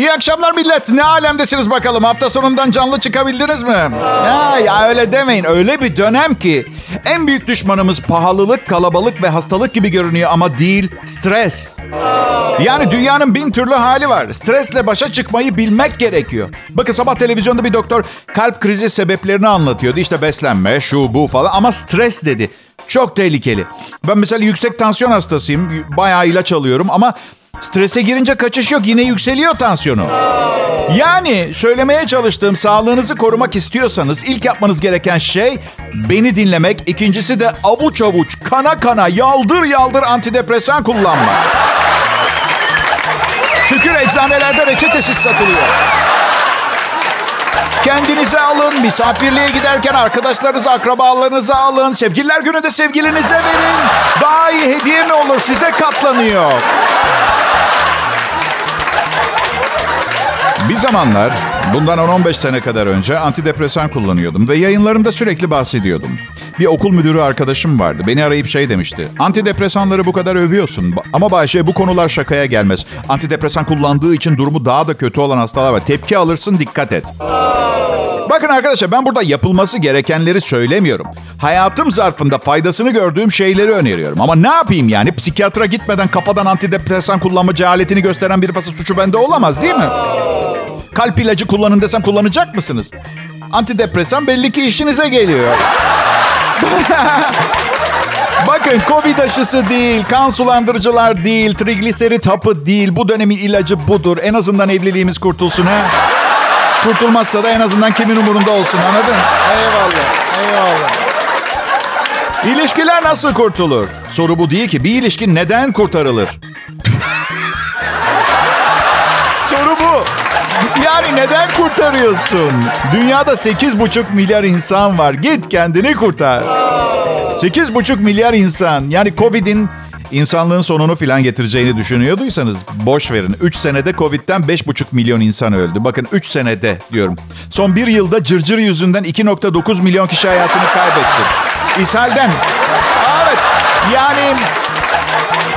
İyi akşamlar millet. Ne alemdesiniz bakalım? Hafta sonundan canlı çıkabildiniz mi? Ya, ya öyle demeyin. Öyle bir dönem ki en büyük düşmanımız pahalılık, kalabalık ve hastalık gibi görünüyor ama değil stres. Yani dünyanın bin türlü hali var. Stresle başa çıkmayı bilmek gerekiyor. Bakın sabah televizyonda bir doktor kalp krizi sebeplerini anlatıyordu. İşte beslenme, şu bu falan ama stres dedi. Çok tehlikeli. Ben mesela yüksek tansiyon hastasıyım. Bayağı ilaç alıyorum ama strese girince kaçış yok. Yine yükseliyor tansiyonu. Yani söylemeye çalıştığım sağlığınızı korumak istiyorsanız ilk yapmanız gereken şey beni dinlemek. İkincisi de avuç avuç, kana kana, yaldır yaldır antidepresan kullanmak. Şükür eczanelerde reçetesiz satılıyor. Kendinize alın, misafirliğe giderken arkadaşlarınızı, akrabalarınızı alın. Sevgililer gününde sevgilinize verin. Daha iyi hediye mi olur? Size katlanıyor. Bir zamanlar, bundan 10-15 sene kadar önce antidepresan kullanıyordum ve yayınlarımda sürekli bahsediyordum. Bir okul müdürü arkadaşım vardı. Beni arayıp şey demişti. Antidepresanları bu kadar övüyorsun. Ama Bayşe bu konular şakaya gelmez. Antidepresan kullandığı için durumu daha da kötü olan hastalar var. Tepki alırsın dikkat et. Bakın arkadaşlar ben burada yapılması gerekenleri söylemiyorum. Hayatım zarfında faydasını gördüğüm şeyleri öneriyorum. Ama ne yapayım yani? Psikiyatra gitmeden kafadan antidepresan kullanma cehaletini gösteren bir fası suçu bende olamaz değil mi? Kalp ilacı kullanın desem kullanacak mısınız? Antidepresan belli ki işinize geliyor. Bakın Covid aşısı değil, kan sulandırıcılar değil, trigliserit hapı değil. Bu dönemin ilacı budur. En azından evliliğimiz kurtulsun ha. Kurtulmazsa da en azından kimin umurunda olsun anladın? Eyvallah, eyvallah. İlişkiler nasıl kurtulur? Soru bu değil ki. Bir ilişki neden kurtarılır? Yani neden kurtarıyorsun? Dünyada 8,5 milyar insan var. Git kendini kurtar. 8,5 milyar insan. Yani Covid'in insanlığın sonunu filan getireceğini düşünüyorduysanız boş verin. 3 senede Covid'den 5,5 milyon insan öldü. Bakın 3 senede diyorum. Son bir yılda cırcır yüzünden 2,9 milyon kişi hayatını kaybetti. İshalden. Evet. Yani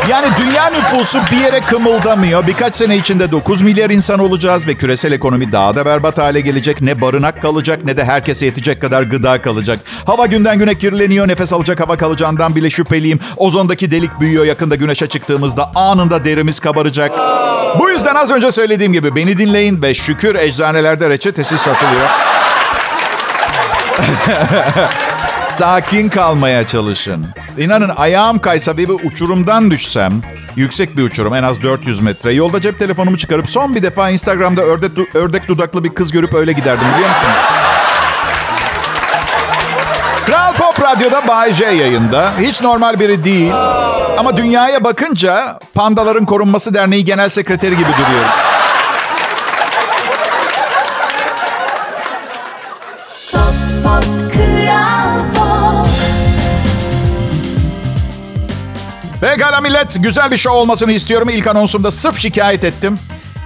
yani dünya nüfusu bir yere kımıldamıyor. Birkaç sene içinde 9 milyar insan olacağız ve küresel ekonomi daha da berbat hale gelecek. Ne barınak kalacak ne de herkese yetecek kadar gıda kalacak. Hava günden güne kirleniyor. Nefes alacak hava kalacağından bile şüpheliyim. Ozondaki delik büyüyor. Yakında güneşe çıktığımızda anında derimiz kabaracak. Bu yüzden az önce söylediğim gibi beni dinleyin ve şükür eczanelerde reçetesi satılıyor. Sakin kalmaya çalışın. İnanın ayağım kaysa ve bir uçurumdan düşsem, yüksek bir uçurum en az 400 metre. Yolda cep telefonumu çıkarıp son bir defa Instagram'da ördek, ördek dudaklı bir kız görüp öyle giderdim biliyor musunuz? Kral Pop Radyo'da Bay J yayında. Hiç normal biri değil. Ama dünyaya bakınca Pandaların Korunması Derneği Genel Sekreteri gibi duruyorum. Pekala millet. Güzel bir show olmasını istiyorum. İlk anonsumda sırf şikayet ettim.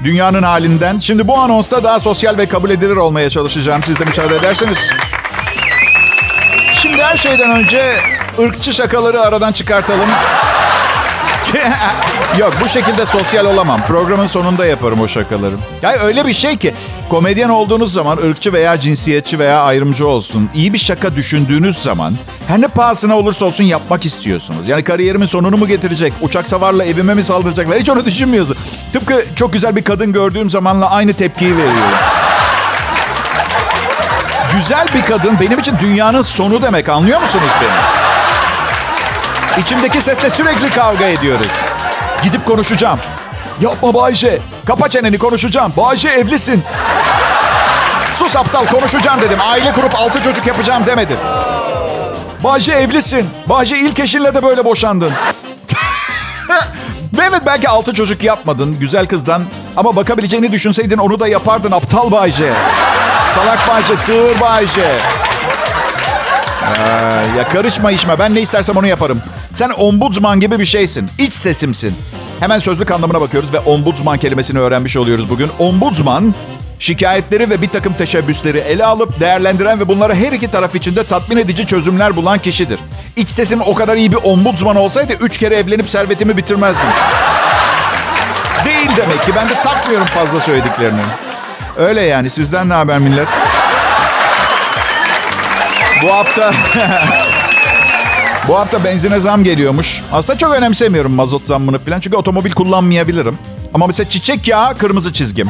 Dünyanın halinden. Şimdi bu anonsta daha sosyal ve kabul edilir olmaya çalışacağım. Siz de müsaade ederseniz. Şimdi her şeyden önce ırkçı şakaları aradan çıkartalım. Yok bu şekilde sosyal olamam. Programın sonunda yaparım o şakaları. Ya öyle bir şey ki komedyen olduğunuz zaman ırkçı veya cinsiyetçi veya ayrımcı olsun iyi bir şaka düşündüğünüz zaman her ne pahasına olursa olsun yapmak istiyorsunuz. Yani kariyerimin sonunu mu getirecek? Uçak savarla evime mi saldıracaklar? Hiç onu düşünmüyorsun. Tıpkı çok güzel bir kadın gördüğüm zamanla aynı tepkiyi veriyorum. Güzel bir kadın benim için dünyanın sonu demek anlıyor musunuz beni? İçimdeki sesle sürekli kavga ediyoruz. Gidip konuşacağım. Yapma Bayce. Kapa çeneni konuşacağım. Bayce evlisin. Sus aptal konuşacağım dedim. Aile kurup altı çocuk yapacağım demedim. Bayce evlisin. Bayce ilk eşinle de böyle boşandın. evet belki altı çocuk yapmadın güzel kızdan. Ama bakabileceğini düşünseydin onu da yapardın aptal Bayce. Salak Bayce, sığır Bayce. Ee, ya karışma işime. Ben ne istersem onu yaparım. Sen ombudsman gibi bir şeysin. İç sesimsin. Hemen sözlük anlamına bakıyoruz ve ombudsman kelimesini öğrenmiş oluyoruz bugün. Ombudsman şikayetleri ve bir takım teşebbüsleri ele alıp değerlendiren ve bunları her iki taraf için de tatmin edici çözümler bulan kişidir. İç sesim o kadar iyi bir ombudsman olsaydı üç kere evlenip servetimi bitirmezdim. Değil demek ki. Ben de takmıyorum fazla söylediklerini. Öyle yani. Sizden ne haber millet? Bu hafta... Bu hafta benzine zam geliyormuş. Aslında çok önemsemiyorum mazot zammını falan. Çünkü otomobil kullanmayabilirim. Ama mesela çiçek yağı kırmızı çizgim.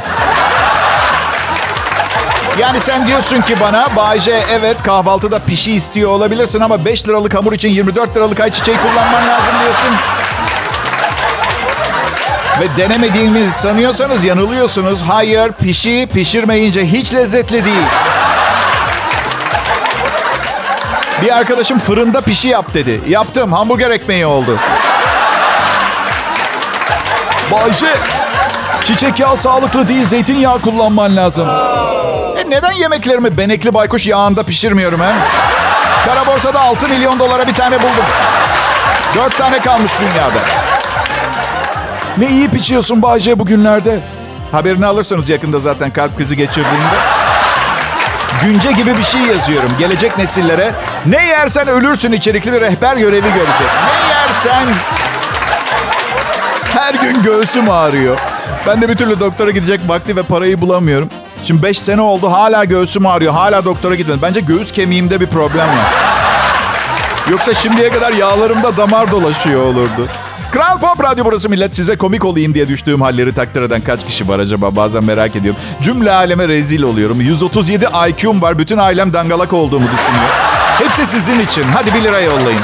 Yani sen diyorsun ki bana Bayce evet kahvaltıda pişi istiyor olabilirsin ama 5 liralık hamur için 24 liralık ayçiçeği kullanman lazım diyorsun. Ve denemediğimi sanıyorsanız yanılıyorsunuz. Hayır pişi pişirmeyince hiç lezzetli değil. Bir arkadaşım fırında pişi yap dedi. Yaptım hamburger ekmeği oldu. Bayce, çiçek yağı sağlıklı değil, zeytinyağı kullanman lazım. E neden yemeklerimi benekli baykuş yağında pişirmiyorum hem? Kara borsada 6 milyon dolara bir tane buldum. 4 tane kalmış dünyada. Ne iyi içiyorsun Bayce bugünlerde. Haberini alırsanız yakında zaten kalp krizi geçirdiğimde. Günce gibi bir şey yazıyorum. Gelecek nesillere ne yersen ölürsün içerikli bir rehber görevi görecek. Ne yersen... Her gün göğsüm ağrıyor. Ben de bir türlü doktora gidecek vakti ve parayı bulamıyorum. Şimdi 5 sene oldu hala göğsüm ağrıyor. Hala doktora gidiyorum. Bence göğüs kemiğimde bir problem var. Yoksa şimdiye kadar yağlarımda damar dolaşıyor olurdu. Kral Pop Radyo burası millet. Size komik olayım diye düştüğüm halleri takdir eden kaç kişi var acaba? Bazen merak ediyorum. Cümle aleme rezil oluyorum. 137 IQ'm var. Bütün ailem dangalak olduğumu düşünüyor. Hepsi sizin için. Hadi 1 lira yollayın.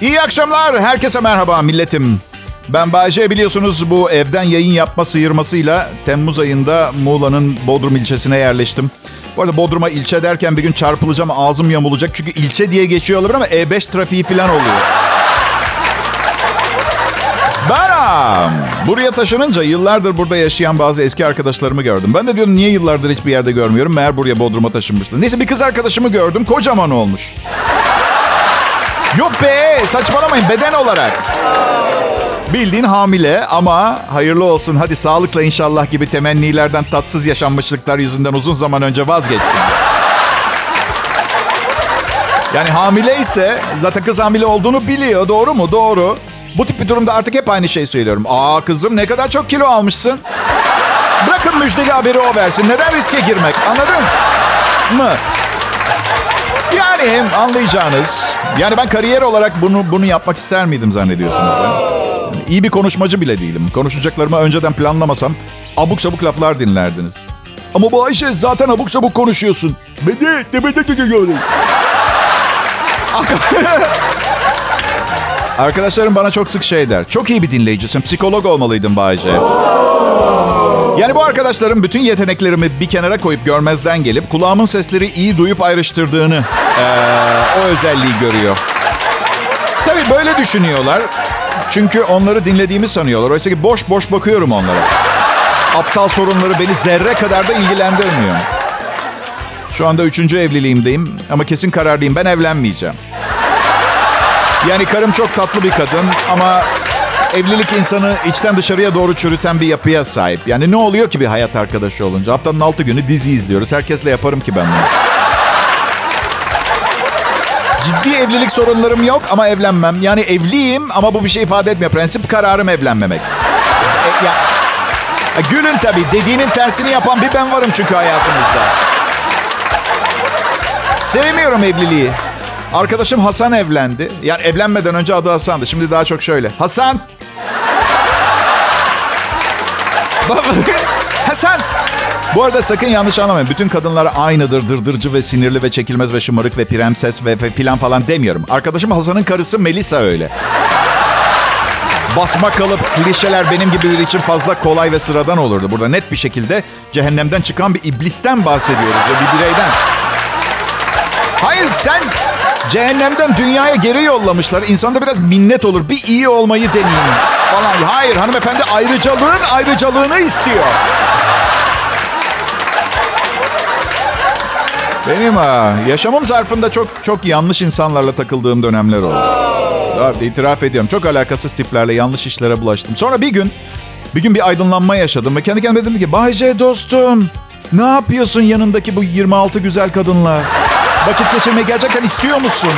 İyi akşamlar. Herkese merhaba milletim. Ben Bayce biliyorsunuz bu evden yayın yapma sıyırmasıyla Temmuz ayında Muğla'nın Bodrum ilçesine yerleştim. Bu arada Bodrum'a ilçe derken bir gün çarpılacağım ağzım yamulacak. Çünkü ilçe diye geçiyor olabilir ama E5 trafiği falan oluyor. Ben buraya taşınınca yıllardır burada yaşayan bazı eski arkadaşlarımı gördüm. Ben de diyorum niye yıllardır hiçbir yerde görmüyorum. Meğer buraya Bodrum'a taşınmıştı. Neyse bir kız arkadaşımı gördüm. Kocaman olmuş. Yok be saçmalamayın beden olarak. Bildiğin hamile ama hayırlı olsun hadi sağlıkla inşallah gibi temennilerden tatsız yaşanmışlıklar yüzünden uzun zaman önce vazgeçtim. Yani hamile ise zaten kız hamile olduğunu biliyor doğru mu? Doğru. Bu tip bir durumda artık hep aynı şeyi söylüyorum. Aa kızım ne kadar çok kilo almışsın. Bırakın müjdeli haberi o versin. Neden riske girmek anladın mı? Yani anlayacağınız. Yani ben kariyer olarak bunu bunu yapmak ister miydim zannediyorsunuz? Ya? Yani iyi bir konuşmacı bile değilim. Konuşacaklarımı önceden planlamasam abuk sabuk laflar dinlerdiniz. Ama bu Ayşe zaten abuk sabuk konuşuyorsun. Bede, tebede de Arkadaşlarım bana çok sık şey der. Çok iyi bir dinleyicisin. Psikolog olmalıydın Bayce. Yani bu arkadaşlarım bütün yeteneklerimi bir kenara koyup görmezden gelip kulağımın sesleri iyi duyup ayrıştırdığını ee, o özelliği görüyor. Tabii böyle düşünüyorlar. Çünkü onları dinlediğimi sanıyorlar. Oysa ki boş boş bakıyorum onlara. Aptal sorunları beni zerre kadar da ilgilendirmiyor. Şu anda üçüncü evliliğimdeyim ama kesin kararlıyım. Ben evlenmeyeceğim. Yani karım çok tatlı bir kadın ama evlilik insanı içten dışarıya doğru çürüten bir yapıya sahip. Yani ne oluyor ki bir hayat arkadaşı olunca? Haftanın altı günü dizi izliyoruz. Herkesle yaparım ki ben bunu. Ciddi evlilik sorunlarım yok ama evlenmem. Yani evliyim ama bu bir şey ifade etmiyor. Prensip kararım evlenmemek. E, ya, ya gülün tabii. Dediğinin tersini yapan bir ben varım çünkü hayatımızda. Sevmiyorum evliliği. Arkadaşım Hasan evlendi. Yani evlenmeden önce adı Hasan'dı. Şimdi daha çok şöyle. Hasan. Hasan. Bu arada sakın yanlış anlamayın. Bütün kadınlar aynıdır. Dırdırcı ve sinirli ve çekilmez ve şımarık ve prenses ve, ve filan falan demiyorum. Arkadaşım Hasan'ın karısı Melisa öyle. Basma kalıp klişeler benim gibi biri için fazla kolay ve sıradan olurdu. Burada net bir şekilde cehennemden çıkan bir iblisten bahsediyoruz ya bir bireyden. Hayır sen cehennemden dünyaya geri yollamışlar. İnsanda biraz minnet olur. Bir iyi olmayı deneyeyim falan. Hayır hanımefendi ayrıcalığın ayrıcalığını istiyor. Benim ha, yaşamım zarfında çok çok yanlış insanlarla takıldığım dönemler oldu. Abi, itiraf ediyorum. Çok alakasız tiplerle yanlış işlere bulaştım. Sonra bir gün bir gün bir aydınlanma yaşadım ve kendi kendime dedim ki Bay J dostum ne yapıyorsun yanındaki bu 26 güzel kadınla? Vakit geçirmeyi gerçekten istiyor musun?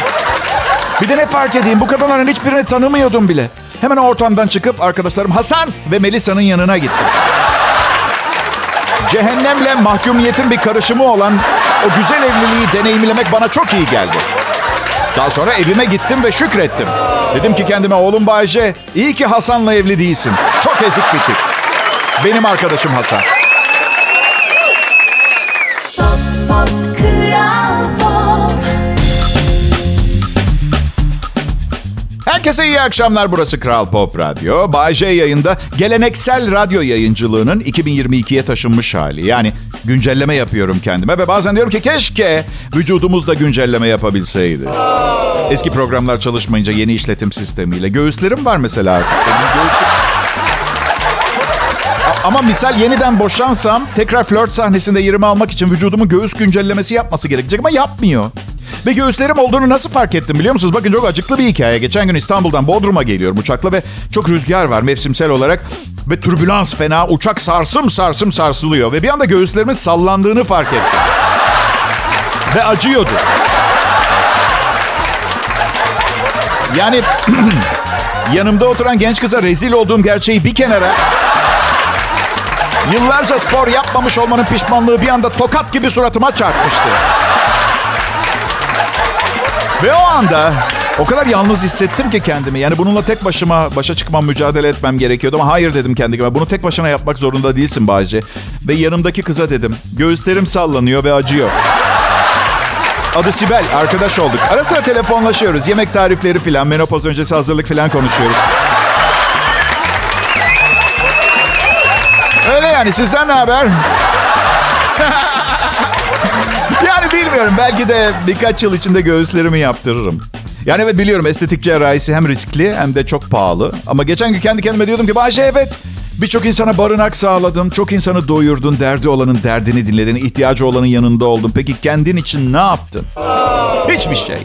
Bir de ne fark edeyim bu kadınların hiçbirini tanımıyordum bile. Hemen ortamdan çıkıp arkadaşlarım Hasan ve Melisa'nın yanına gittim. Cehennemle mahkumiyetin bir karışımı olan o güzel evliliği deneyimlemek bana çok iyi geldi. Daha sonra evime gittim ve şükrettim. Dedim ki kendime oğlum Bayce iyi ki Hasan'la evli değilsin. Çok ezik bir tip. Benim arkadaşım Hasan. Herkese iyi akşamlar. Burası Kral Pop Radyo. Bay J yayında geleneksel radyo yayıncılığının 2022'ye taşınmış hali. Yani güncelleme yapıyorum kendime ve bazen diyorum ki keşke vücudumuz da güncelleme yapabilseydi. Eski programlar çalışmayınca yeni işletim sistemiyle. Göğüslerim var mesela artık. Göğüsüm... Ama misal yeniden boşansam tekrar flört sahnesinde yerimi almak için vücudumun göğüs güncellemesi yapması gerekecek ama yapmıyor. Ve göğüslerim olduğunu nasıl fark ettim biliyor musunuz? Bakın çok acıklı bir hikaye. Geçen gün İstanbul'dan Bodrum'a geliyorum uçakla ve çok rüzgar var mevsimsel olarak. Ve türbülans fena. Uçak sarsım sarsım sarsılıyor. Ve bir anda göğüslerimin sallandığını fark ettim. Ve acıyordu. Yani yanımda oturan genç kıza rezil olduğum gerçeği bir kenara... Yıllarca spor yapmamış olmanın pişmanlığı bir anda tokat gibi suratıma çarpmıştı. Ve o anda o kadar yalnız hissettim ki kendimi. Yani bununla tek başıma başa çıkmam, mücadele etmem gerekiyordu. Ama hayır dedim kendime. Bunu tek başına yapmak zorunda değilsin Bahçe. Ve yanımdaki kıza dedim. Göğüslerim sallanıyor ve acıyor. Adı Sibel. Arkadaş olduk. Ara sıra telefonlaşıyoruz. Yemek tarifleri filan, menopoz öncesi hazırlık filan konuşuyoruz. Öyle yani. Sizden ne haber? Bilmiyorum. Belki de birkaç yıl içinde göğüslerimi yaptırırım. Yani evet biliyorum estetik cerrahisi hem riskli hem de çok pahalı. Ama geçen gün kendi kendime diyordum ki Bahçe evet birçok insana barınak sağladın. Çok insanı doyurdun. Derdi olanın derdini dinledin. ihtiyacı olanın yanında oldun. Peki kendin için ne yaptın? Hiçbir şey.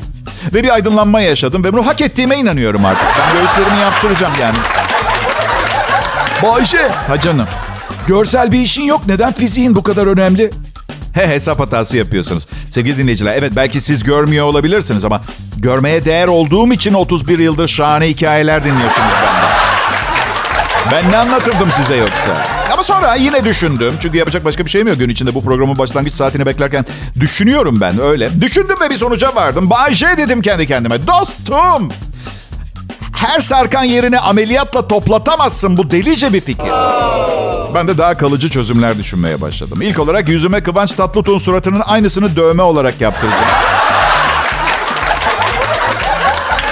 Ve bir aydınlanma yaşadım ve bunu hak ettiğime inanıyorum artık. Ben göğüslerimi yaptıracağım yani. Bayce, Ha canım. görsel bir işin yok. Neden fiziğin bu kadar önemli? He hesap hatası yapıyorsunuz. Sevgili dinleyiciler evet belki siz görmüyor olabilirsiniz ama görmeye değer olduğum için 31 yıldır şahane hikayeler dinliyorsunuz benden. Ben ne anlatırdım size yoksa? Ama sonra yine düşündüm. Çünkü yapacak başka bir şeyim yok. Gün içinde bu programın başlangıç saatini beklerken düşünüyorum ben öyle. Düşündüm ve bir sonuca vardım. Bay J dedim kendi kendime. Dostum! Her sarkan yerini ameliyatla toplatamazsın. Bu delice bir fikir. Ben de daha kalıcı çözümler düşünmeye başladım. İlk olarak yüzüme Kıvanç Tatlıtuğ'un suratının aynısını dövme olarak yaptıracağım.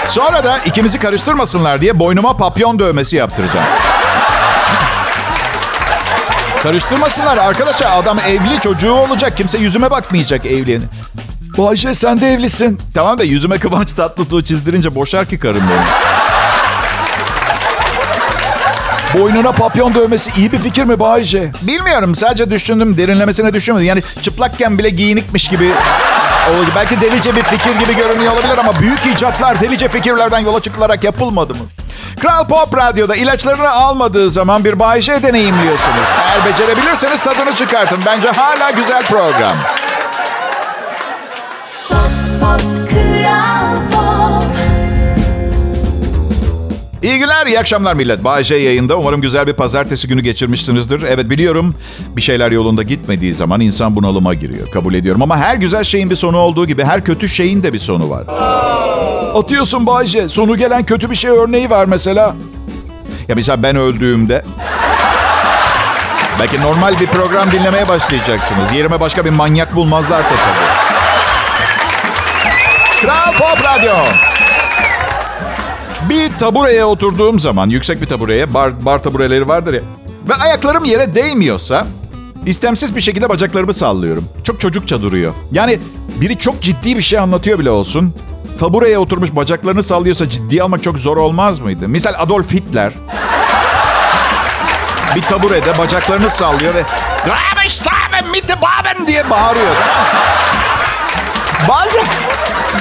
Sonra da ikimizi karıştırmasınlar diye boynuma papyon dövmesi yaptıracağım. Karıştırmasınlar arkadaşlar. Adam evli çocuğu olacak. Kimse yüzüme bakmayacak evliyeni. Bayce sen de evlisin. Tamam da yüzüme Kıvanç Tatlıtuğ çizdirince boşar ki karım beni. Boynuna papyon dövmesi iyi bir fikir mi Bayce? Bilmiyorum sadece düşündüm derinlemesine düşünmedim. Yani çıplakken bile giyinikmiş gibi olacak. Belki delice bir fikir gibi görünüyor olabilir ama büyük icatlar delice fikirlerden yola çıkılarak yapılmadı mı? Kral Pop Radyo'da ilaçlarını almadığı zaman bir Bayşe deneyimliyorsunuz. Eğer becerebilirseniz tadını çıkartın. Bence hala güzel program. İyi günler, iyi akşamlar millet. Bayşe yayında. Umarım güzel bir pazartesi günü geçirmişsinizdir. Evet biliyorum bir şeyler yolunda gitmediği zaman insan bunalıma giriyor. Kabul ediyorum ama her güzel şeyin bir sonu olduğu gibi her kötü şeyin de bir sonu var. Atıyorsun Bayce. Sonu gelen kötü bir şey örneği var mesela. Ya mesela ben öldüğümde... Belki normal bir program dinlemeye başlayacaksınız. Yerime başka bir manyak bulmazlarsa tabii. Kral Pop Radyo. Bir tabureye oturduğum zaman, yüksek bir tabureye, bar, bar tabureleri vardır ya. Ve ayaklarım yere değmiyorsa, istemsiz bir şekilde bacaklarımı sallıyorum. Çok çocukça duruyor. Yani biri çok ciddi bir şey anlatıyor bile olsun. Tabureye oturmuş bacaklarını sallıyorsa ciddiye almak çok zor olmaz mıydı? Misal Adolf Hitler bir taburede bacaklarını sallıyor ve Graben, Staben, Mitte, Baben diye bağırıyor. Bazen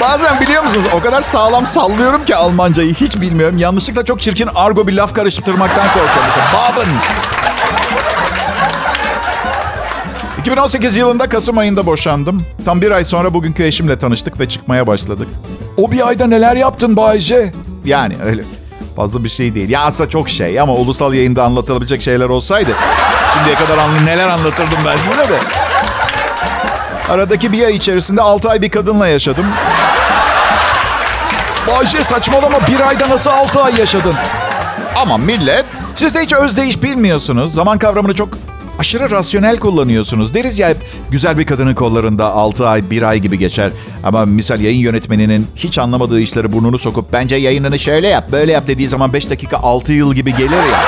bazen biliyor musunuz o kadar sağlam sallıyorum ki Almancayı hiç bilmiyorum. Yanlışlıkla çok çirkin argo bir laf karıştırmaktan korkuyorum. Baben. 2018 yılında Kasım ayında boşandım. Tam bir ay sonra bugünkü eşimle tanıştık ve çıkmaya başladık. O bir ayda neler yaptın Bay J? Yani öyle fazla bir şey değil. Ya aslında çok şey ama ulusal yayında anlatılabilecek şeyler olsaydı şimdiye kadar anlı neler anlatırdım ben size de. Aradaki bir ay içerisinde 6 ay bir kadınla yaşadım. Bay J saçmalama bir ayda nasıl 6 ay yaşadın? Ama millet siz de hiç özdeyiş bilmiyorsunuz. Zaman kavramını çok aşırı rasyonel kullanıyorsunuz. Deriz ya hep güzel bir kadının kollarında 6 ay 1 ay gibi geçer. Ama misal yayın yönetmeninin hiç anlamadığı işleri burnunu sokup bence yayınını şöyle yap böyle yap dediği zaman 5 dakika 6 yıl gibi gelir ya.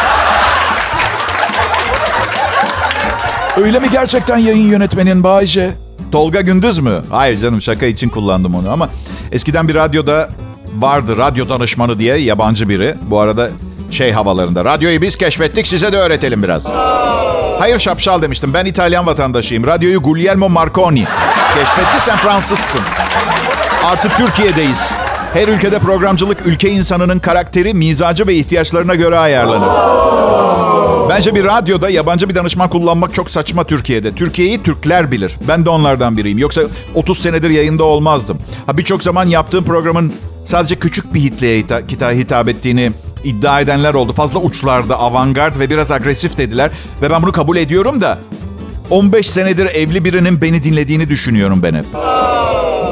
Öyle mi gerçekten yayın yönetmenin Bay J? Tolga Gündüz mü? Hayır canım şaka için kullandım onu ama eskiden bir radyoda vardı radyo danışmanı diye yabancı biri. Bu arada şey havalarında radyoyu biz keşfettik size de öğretelim biraz. Hayır şapşal demiştim ben İtalyan vatandaşıyım. Radyoyu Guglielmo Marconi keşfetti sen Fransızsın. Artı Türkiye'deyiz. Her ülkede programcılık ülke insanının karakteri, mizacı ve ihtiyaçlarına göre ayarlanır. Bence bir radyoda yabancı bir danışman kullanmak çok saçma Türkiye'de. Türkiye'yi Türkler bilir. Ben de onlardan biriyim. Yoksa 30 senedir yayında olmazdım. Ha birçok zaman yaptığım programın sadece küçük bir hitleye hita- kita- hitap ettiğini iddia edenler oldu. Fazla uçlarda, avantgard ve biraz agresif dediler. Ve ben bunu kabul ediyorum da 15 senedir evli birinin beni dinlediğini düşünüyorum ben hep.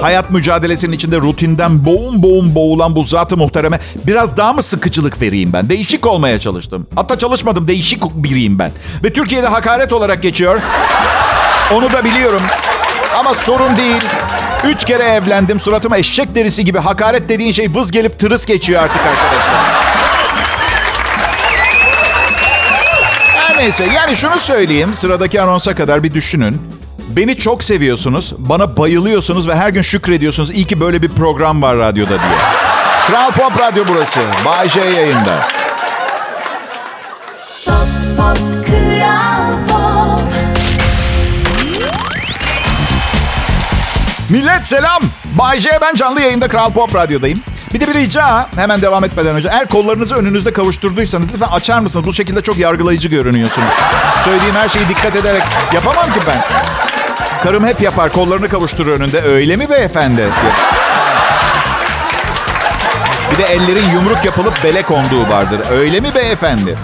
Hayat mücadelesinin içinde rutinden boğum boğum boğulan bu zatı muhtereme biraz daha mı sıkıcılık vereyim ben? Değişik olmaya çalıştım. Hatta çalışmadım, değişik biriyim ben. Ve Türkiye'de hakaret olarak geçiyor. Onu da biliyorum. Ama sorun değil. Üç kere evlendim. Suratıma eşek derisi gibi hakaret dediğin şey vız gelip tırıs geçiyor artık arkadaşlar. Her neyse yani şunu söyleyeyim. Sıradaki anonsa kadar bir düşünün. Beni çok seviyorsunuz, bana bayılıyorsunuz ve her gün şükrediyorsunuz. İyi ki böyle bir program var radyoda diye. Kral Pop Radyo burası. Bay J yayında. Millet selam. Bay J ben canlı yayında Kral Pop Radyo'dayım. Bir de bir rica hemen devam etmeden önce. Eğer kollarınızı önünüzde kavuşturduysanız lütfen açar mısınız? Bu şekilde çok yargılayıcı görünüyorsunuz. Söylediğim her şeyi dikkat ederek yapamam ki ben. Karım hep yapar kollarını kavuşturur önünde. Öyle mi beyefendi? Bir de ellerin yumruk yapılıp bele konduğu vardır. Öyle mi beyefendi?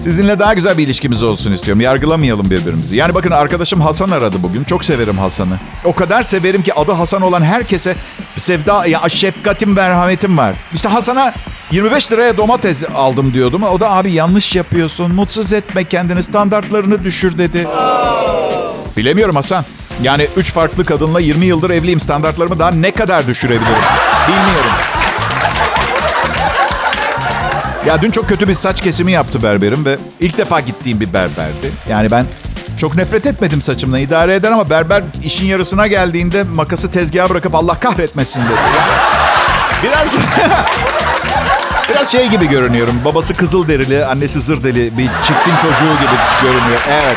Sizinle daha güzel bir ilişkimiz olsun istiyorum. Yargılamayalım birbirimizi. Yani bakın arkadaşım Hasan aradı bugün. Çok severim Hasan'ı. O kadar severim ki adı Hasan olan herkese sevda, ya şefkatim, merhametim var. İşte Hasan'a 25 liraya domates aldım diyordum. O da abi yanlış yapıyorsun. Mutsuz etme kendini. Standartlarını düşür dedi. Bilemiyorum Hasan. Yani üç farklı kadınla 20 yıldır evliyim. Standartlarımı daha ne kadar düşürebilirim? Bilmiyorum. Ya dün çok kötü bir saç kesimi yaptı berberim ve ilk defa gittiğim bir berberdi. Yani ben çok nefret etmedim saçımla idare eder ama berber işin yarısına geldiğinde makası tezgaha bırakıp Allah kahretmesin dedi. Biraz biraz şey gibi görünüyorum. Babası kızıl derili, annesi zır deli bir çiftin çocuğu gibi görünüyor. Evet.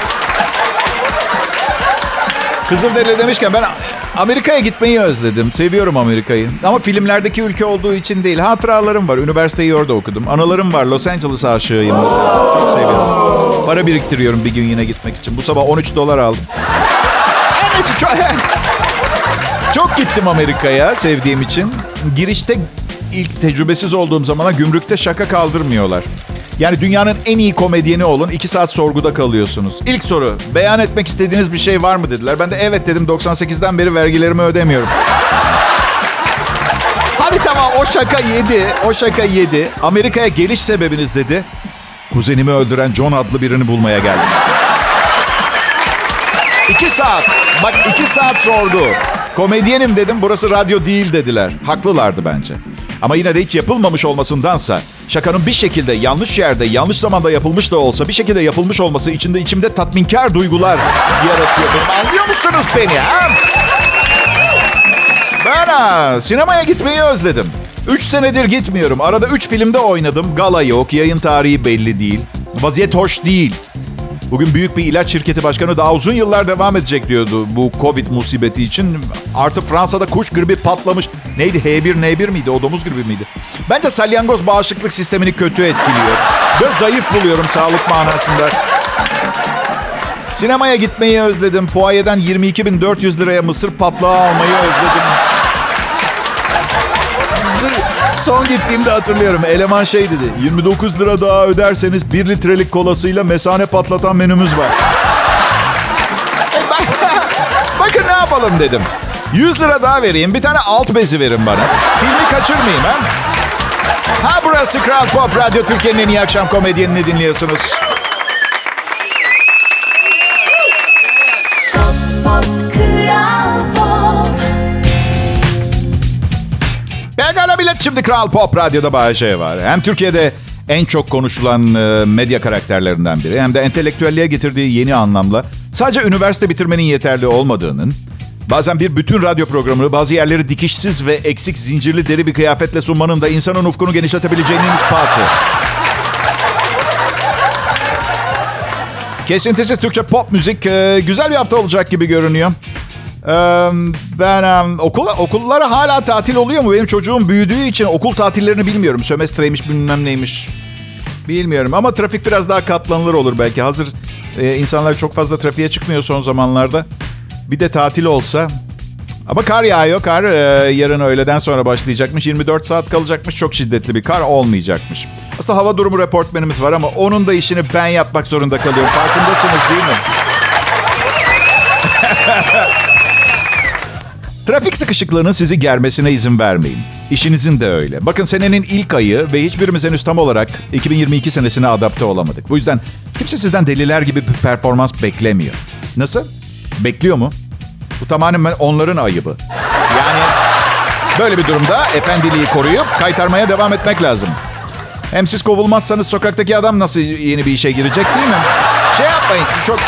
Kızıl derili demişken ben Amerika'ya gitmeyi özledim. Seviyorum Amerika'yı. Ama filmlerdeki ülke olduğu için değil. Hatıralarım var. Üniversiteyi orada okudum. Anılarım var. Los Angeles aşığıyım mesela. Çok seviyorum. Para biriktiriyorum bir gün yine gitmek için. Bu sabah 13 dolar aldım. Her neyse çok... çok gittim Amerika'ya sevdiğim için. Girişte ilk tecrübesiz olduğum zamana gümrükte şaka kaldırmıyorlar. Yani dünyanın en iyi komedyeni olun. iki saat sorguda kalıyorsunuz. İlk soru. Beyan etmek istediğiniz bir şey var mı dediler. Ben de evet dedim. 98'den beri vergilerimi ödemiyorum. Hadi tamam o şaka yedi. O şaka yedi. Amerika'ya geliş sebebiniz dedi. Kuzenimi öldüren John adlı birini bulmaya geldim. İki saat. Bak iki saat sordu. Komedyenim dedim. Burası radyo değil dediler. Haklılardı bence. Ama yine de hiç yapılmamış olmasındansa şakanın bir şekilde yanlış yerde, yanlış zamanda yapılmış da olsa bir şekilde yapılmış olması içinde içimde tatminkar duygular yaratıyor. Benim. Anlıyor musunuz beni? Ha? Ben ha, sinemaya gitmeyi özledim. Üç senedir gitmiyorum. Arada üç filmde oynadım. Gala yok, yayın tarihi belli değil. Vaziyet hoş değil. Bugün büyük bir ilaç şirketi başkanı daha uzun yıllar devam edecek diyordu bu Covid musibeti için. Artı Fransa'da kuş gribi patlamış. Neydi H1N1 miydi? O domuz gribi miydi? Bence salyangoz bağışıklık sistemini kötü etkiliyor. Böyle zayıf buluyorum sağlık manasında. Sinemaya gitmeyi özledim. Fuayeden 22.400 liraya mısır patlağı almayı özledim. Son gittiğimde hatırlıyorum. Eleman şey dedi. 29 lira daha öderseniz 1 litrelik kolasıyla mesane patlatan menümüz var. Bakın ne yapalım dedim. 100 lira daha vereyim. Bir tane alt bezi verin bana. Filmi kaçırmayayım ha. Ha burası Kral Pop Radyo Türkiye'nin en iyi akşam komedyenini dinliyorsunuz. Şimdi Kral Pop Radyo'da Bayece var. Hem Türkiye'de en çok konuşulan e, medya karakterlerinden biri hem de entelektüelliğe getirdiği yeni anlamla sadece üniversite bitirmenin yeterli olmadığının, bazen bir bütün radyo programını bazı yerleri dikişsiz ve eksik zincirli deri bir kıyafetle sunmanın da insanın ufkunu genişletebileceğinin ispatı. Kesintisiz Türkçe pop müzik e, güzel bir hafta olacak gibi görünüyor. Ben em, okul okullara hala tatil oluyor mu? Benim çocuğum büyüdüğü için okul tatillerini bilmiyorum. Sömestreymiş bilmem neymiş. Bilmiyorum ama trafik biraz daha katlanılır olur belki. Hazır e, insanlar çok fazla trafiğe çıkmıyor son zamanlarda. Bir de tatil olsa. Ama kar yağıyor. Kar e, yarın öğleden sonra başlayacakmış. 24 saat kalacakmış. Çok şiddetli bir kar olmayacakmış. Aslında hava durumu reportmenimiz var ama onun da işini ben yapmak zorunda kalıyorum. Farkındasınız değil mi? Trafik sıkışıklığının sizi germesine izin vermeyin. İşinizin de öyle. Bakın senenin ilk ayı ve hiçbirimiz henüz tam olarak 2022 senesine adapte olamadık. Bu yüzden kimse sizden deliler gibi bir performans beklemiyor. Nasıl? Bekliyor mu? Bu tamamen onların ayıbı. Yani böyle bir durumda efendiliği koruyup kaytarmaya devam etmek lazım. Hem siz kovulmazsanız sokaktaki adam nasıl yeni bir işe girecek değil mi? Şey yapmayın çok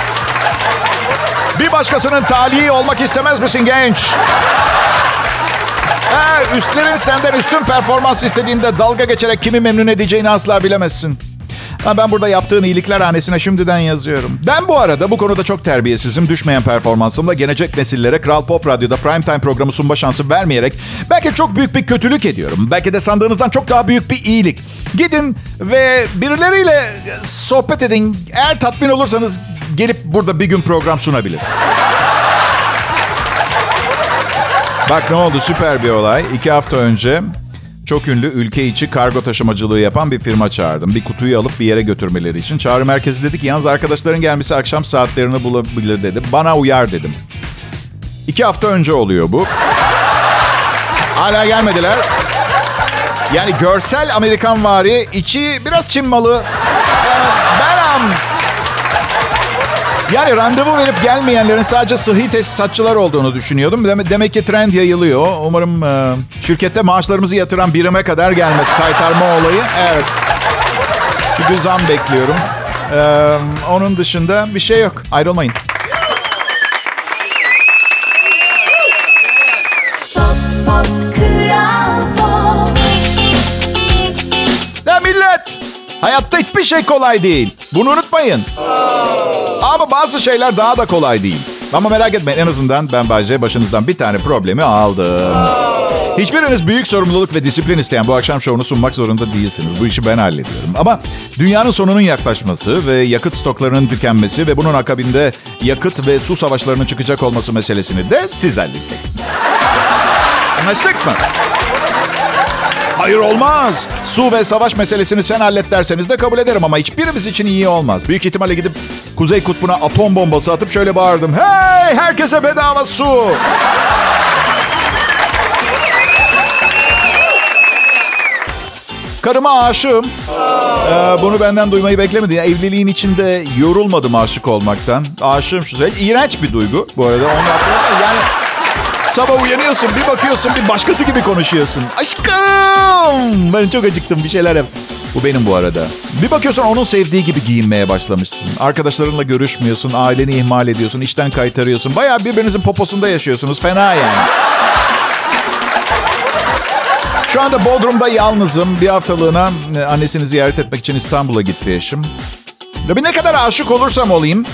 bir başkasının talihi olmak istemez misin genç? Ha, üstlerin senden üstün performans istediğinde dalga geçerek kimi memnun edeceğini asla bilemezsin. Ha, ben burada yaptığın iyilikler hanesine şimdiden yazıyorum. Ben bu arada bu konuda çok terbiyesizim. Düşmeyen performansımla gelecek nesillere Kral Pop Radyo'da primetime programı sunma şansı vermeyerek belki çok büyük bir kötülük ediyorum. Belki de sandığınızdan çok daha büyük bir iyilik. Gidin ve birileriyle sohbet edin. Eğer tatmin olursanız gelip burada bir gün program sunabilir. Bak ne oldu süper bir olay. İki hafta önce çok ünlü ülke içi kargo taşımacılığı yapan bir firma çağırdım. Bir kutuyu alıp bir yere götürmeleri için. Çağrı merkezi dedik yalnız arkadaşların gelmesi akşam saatlerini bulabilir dedi. Bana uyar dedim. İki hafta önce oluyor bu. Hala gelmediler. Yani görsel Amerikan vari, içi biraz Çin malı. Benam. Yani randevu verip gelmeyenlerin sadece sıhhi tesisatçılar olduğunu düşünüyordum. Demek, ki trend yayılıyor. Umarım e, şirkette maaşlarımızı yatıran birime kadar gelmez. Kaytarma olayı. Evet. Çünkü zam bekliyorum. E, onun dışında bir şey yok. Ayrılmayın. Hayatta hiçbir şey kolay değil. Bunu unutmayın. Ama bazı şeyler daha da kolay değil. Ama merak etmeyin en azından ben Bayce başınızdan bir tane problemi aldım. Hiçbiriniz büyük sorumluluk ve disiplin isteyen bu akşam şovunu sunmak zorunda değilsiniz. Bu işi ben hallediyorum. Ama dünyanın sonunun yaklaşması ve yakıt stoklarının tükenmesi ve bunun akabinde yakıt ve su savaşlarının çıkacak olması meselesini de siz halledeceksiniz. Anlaştık mı? Hayır olmaz. Su ve savaş meselesini sen hallet derseniz de kabul ederim ama hiçbirimiz için iyi olmaz. Büyük ihtimalle gidip Kuzey Kutbu'na atom bombası atıp şöyle bağırdım. Hey herkese bedava su. Karıma aşığım. Ee, bunu benden duymayı beklemedi. Yani evliliğin içinde yorulmadım aşık olmaktan. Aşığım şu şey. İğrenç bir duygu bu arada. Onu. Yani Sabah uyanıyorsun bir bakıyorsun bir başkası gibi konuşuyorsun. Aşkım ben çok acıktım bir şeyler yap. Bu benim bu arada. Bir bakıyorsun onun sevdiği gibi giyinmeye başlamışsın. Arkadaşlarınla görüşmüyorsun, aileni ihmal ediyorsun, işten kaytarıyorsun. Bayağı birbirinizin poposunda yaşıyorsunuz. Fena yani. Şu anda Bodrum'da yalnızım. Bir haftalığına e, annesini ziyaret etmek için İstanbul'a gitti eşim. Ne kadar aşık olursam olayım.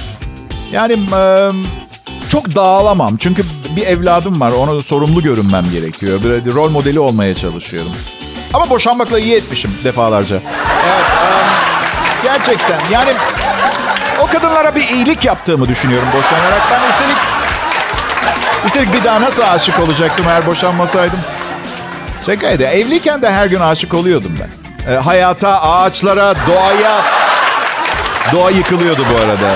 Yani e, çok dağılamam. Çünkü bir evladım var. Ona sorumlu görünmem gerekiyor. Bir rol modeli olmaya çalışıyorum. Ama boşanmakla iyi etmişim defalarca. Evet. e, gerçekten. Yani o kadınlara bir iyilik yaptığımı düşünüyorum boşanarak. Ben üstelik üstelik bir daha nasıl aşık olacaktım eğer boşanmasaydım? Şakaydı. Evliyken de her gün aşık oluyordum ben. E, hayata, ağaçlara, doğaya. Doğa yıkılıyordu bu arada.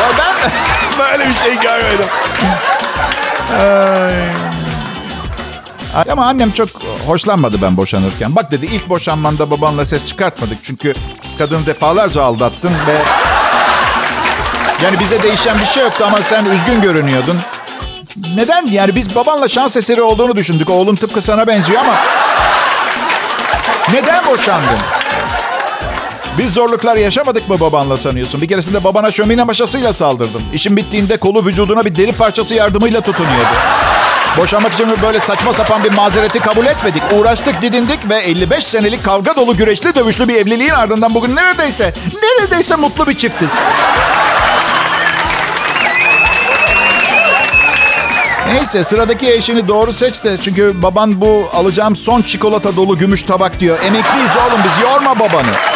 Ya ben böyle bir şey görmedim. Ay. Ama annem çok hoşlanmadı ben boşanırken. Bak dedi ilk boşanmanda babanla ses çıkartmadık. Çünkü kadını defalarca aldattın ve... Yani bize değişen bir şey yoktu ama sen üzgün görünüyordun. Neden? Yani biz babanla şans eseri olduğunu düşündük. Oğlun tıpkı sana benziyor ama... Neden boşandın? Biz zorluklar yaşamadık mı babanla sanıyorsun? Bir keresinde babana şömine maşasıyla saldırdım. İşin bittiğinde kolu vücuduna bir deri parçası yardımıyla tutunuyordu. Boşanmak için böyle saçma sapan bir mazereti kabul etmedik. Uğraştık, didindik ve 55 senelik kavga dolu güreşli dövüşlü bir evliliğin ardından bugün neredeyse, neredeyse mutlu bir çiftiz. Neyse sıradaki eşini doğru seç de çünkü baban bu alacağım son çikolata dolu gümüş tabak diyor. Emekliyiz oğlum biz yorma babanı.